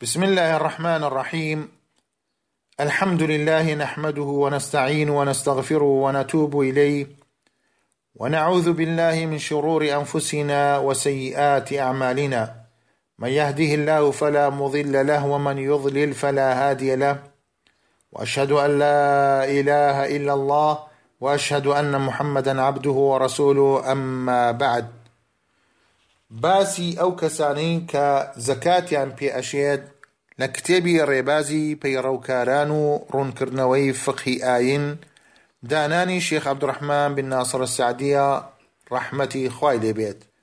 بسم الله الرحمن الرحيم الحمد لله نحمده ونستعين ونستغفره ونتوب إليه ونعوذ بالله من شرور أنفسنا وسيئات أعمالنا من يهده الله فلا مضل له ومن يضلل فلا هادي له وأشهد أن لا إله إلا الله وأشهد أن محمدا عبده ورسوله أما بعد باسی ئەو کەسانەی کە زەکاتیان پێ ئەشێت لە کتێبی ڕێبازی پەیڕەوکاران و ڕوونکردنەوەی فقهی ئاین دانانی شێخ عبدالرحمن بن ناصر السعدیە ڕەحمەتی خوای لێبێت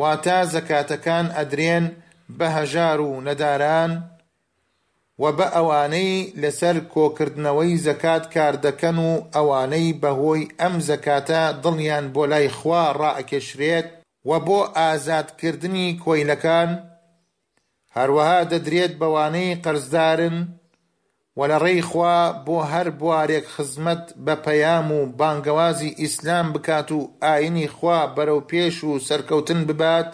واتە زەکاتەکان ئەدرێن بە هەژار و نەداران و بە ئەوانەی لەسەر کۆکردنەوەی زەکات کاردەکەن و ئەوانەی بەهۆی ئەم زەکاتە دڵیان بۆ لای خوا ڕائەکێشرێت و بۆ ئازادکردنی کۆیلەکان هەروەها دەدرێت بەوانەی قەرزدارن و لە ڕێی خوا بۆ هەر بوارێک خزمەت بە پەیام و بانگەوازی ئیسلام بکات و ئاینی خوا بەرەو پێش و سەرکەوتن ببات،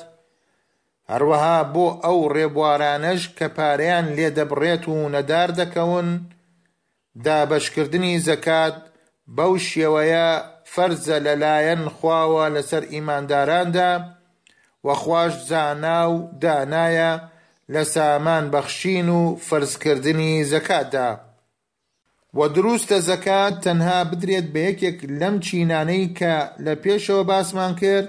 هەروەها بۆ ئەو ڕێبوارانەش کە پارەیان لێدەبڕێت و نەدار دەکەون دابەشکردنی زەکات بەو شێوەیە فەرزە لە لایەن خواوە لەسەر ئیمانداراندا، وە خواش زانا و دانایە لە سامان بەخشین و فەرزکردنی زەکاتدا، وە دروستە زەکات تەنها بدرێت بە یەکێک لەم چینانەی کە لە پێشەوە باسمان کرد،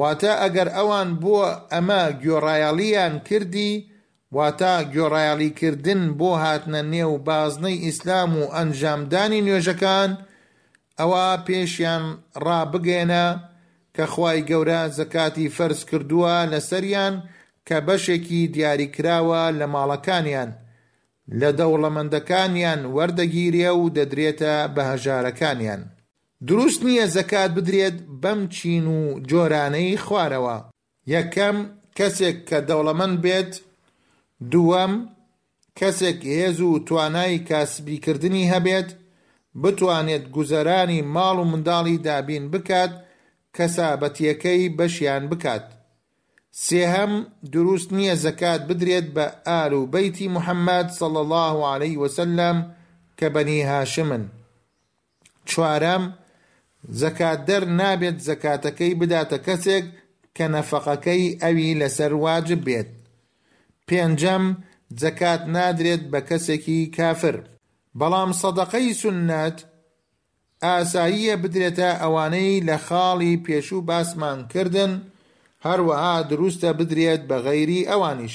واتە ئەگەر ئەوان بۆ ئەمە گۆڕایەڵییان کردی، واتە گۆڕایەڵیکردن بۆ هاتنە نێو بازنەی ئیسلام و ئەنجامدانی نوێژەکان، ئەوا پێشیان ڕابگەیەنە کە خوای گەورە زەکاتی فەرز کردووە لەسەریان کە بەشێکی دیاریکراوە لە ماڵەکانیان لە دەوڵەمەندەکانیان وەردەگیرێ و دەدرێتە بە هەژارەکانیان. دروست نییە زەکات بدرێت بەم چین و جۆرانەی خوارەوە. یەکەم، کەسێک کە دەوڵەمەند بێت. دووەم، کەسێک هێز و توانای کاسبی کردنی هەبێت، بتوانێت گوزەرانی ماڵ و منداڵی دابین بکات، کەسابەتییەکەی بەشیان بکات. سێهەم، دروست نییە زەکات بدرێت بە ئال و بەیتی محمد صلی اللە علیە وسلم کە بەنی هاشمن. چوارەم، زەکاتدەر نابێت زەکاتەکەی بداتە کەسێک کە نەفەقەکەی ئەوی لەسەر واجب بێت. پێنجەم، زەکات نادرێت بە کەسێکی کافر. بەڵام سەدەقەی سوننەت ئاساییە بدرێتە ئەوانەی لە خاڵی پێشوو باسمان کردن، هەروەها دروستە بدرێت بە غەیری ئەوانیش.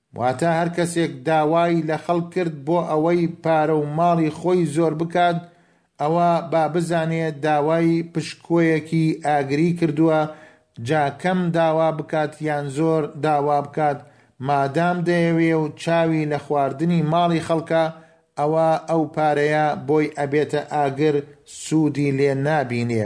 واتە هەر کەسێک داوای لە خەڵک کرد بۆ ئەوەی پارە و ماڵی خۆی زۆر بکات، ئەوا با بزانێ داوای پشکۆیەکی ئاگری کردووە، جا کەم داوا بکات یان زۆر داوا بکات، مادام دەیەوێ و چاوی لە خواردنی ماڵی خەڵکە، ئەوا ئەو پارەیە بۆی ئەبێتە ئاگر، سوودی لێ نابینێ.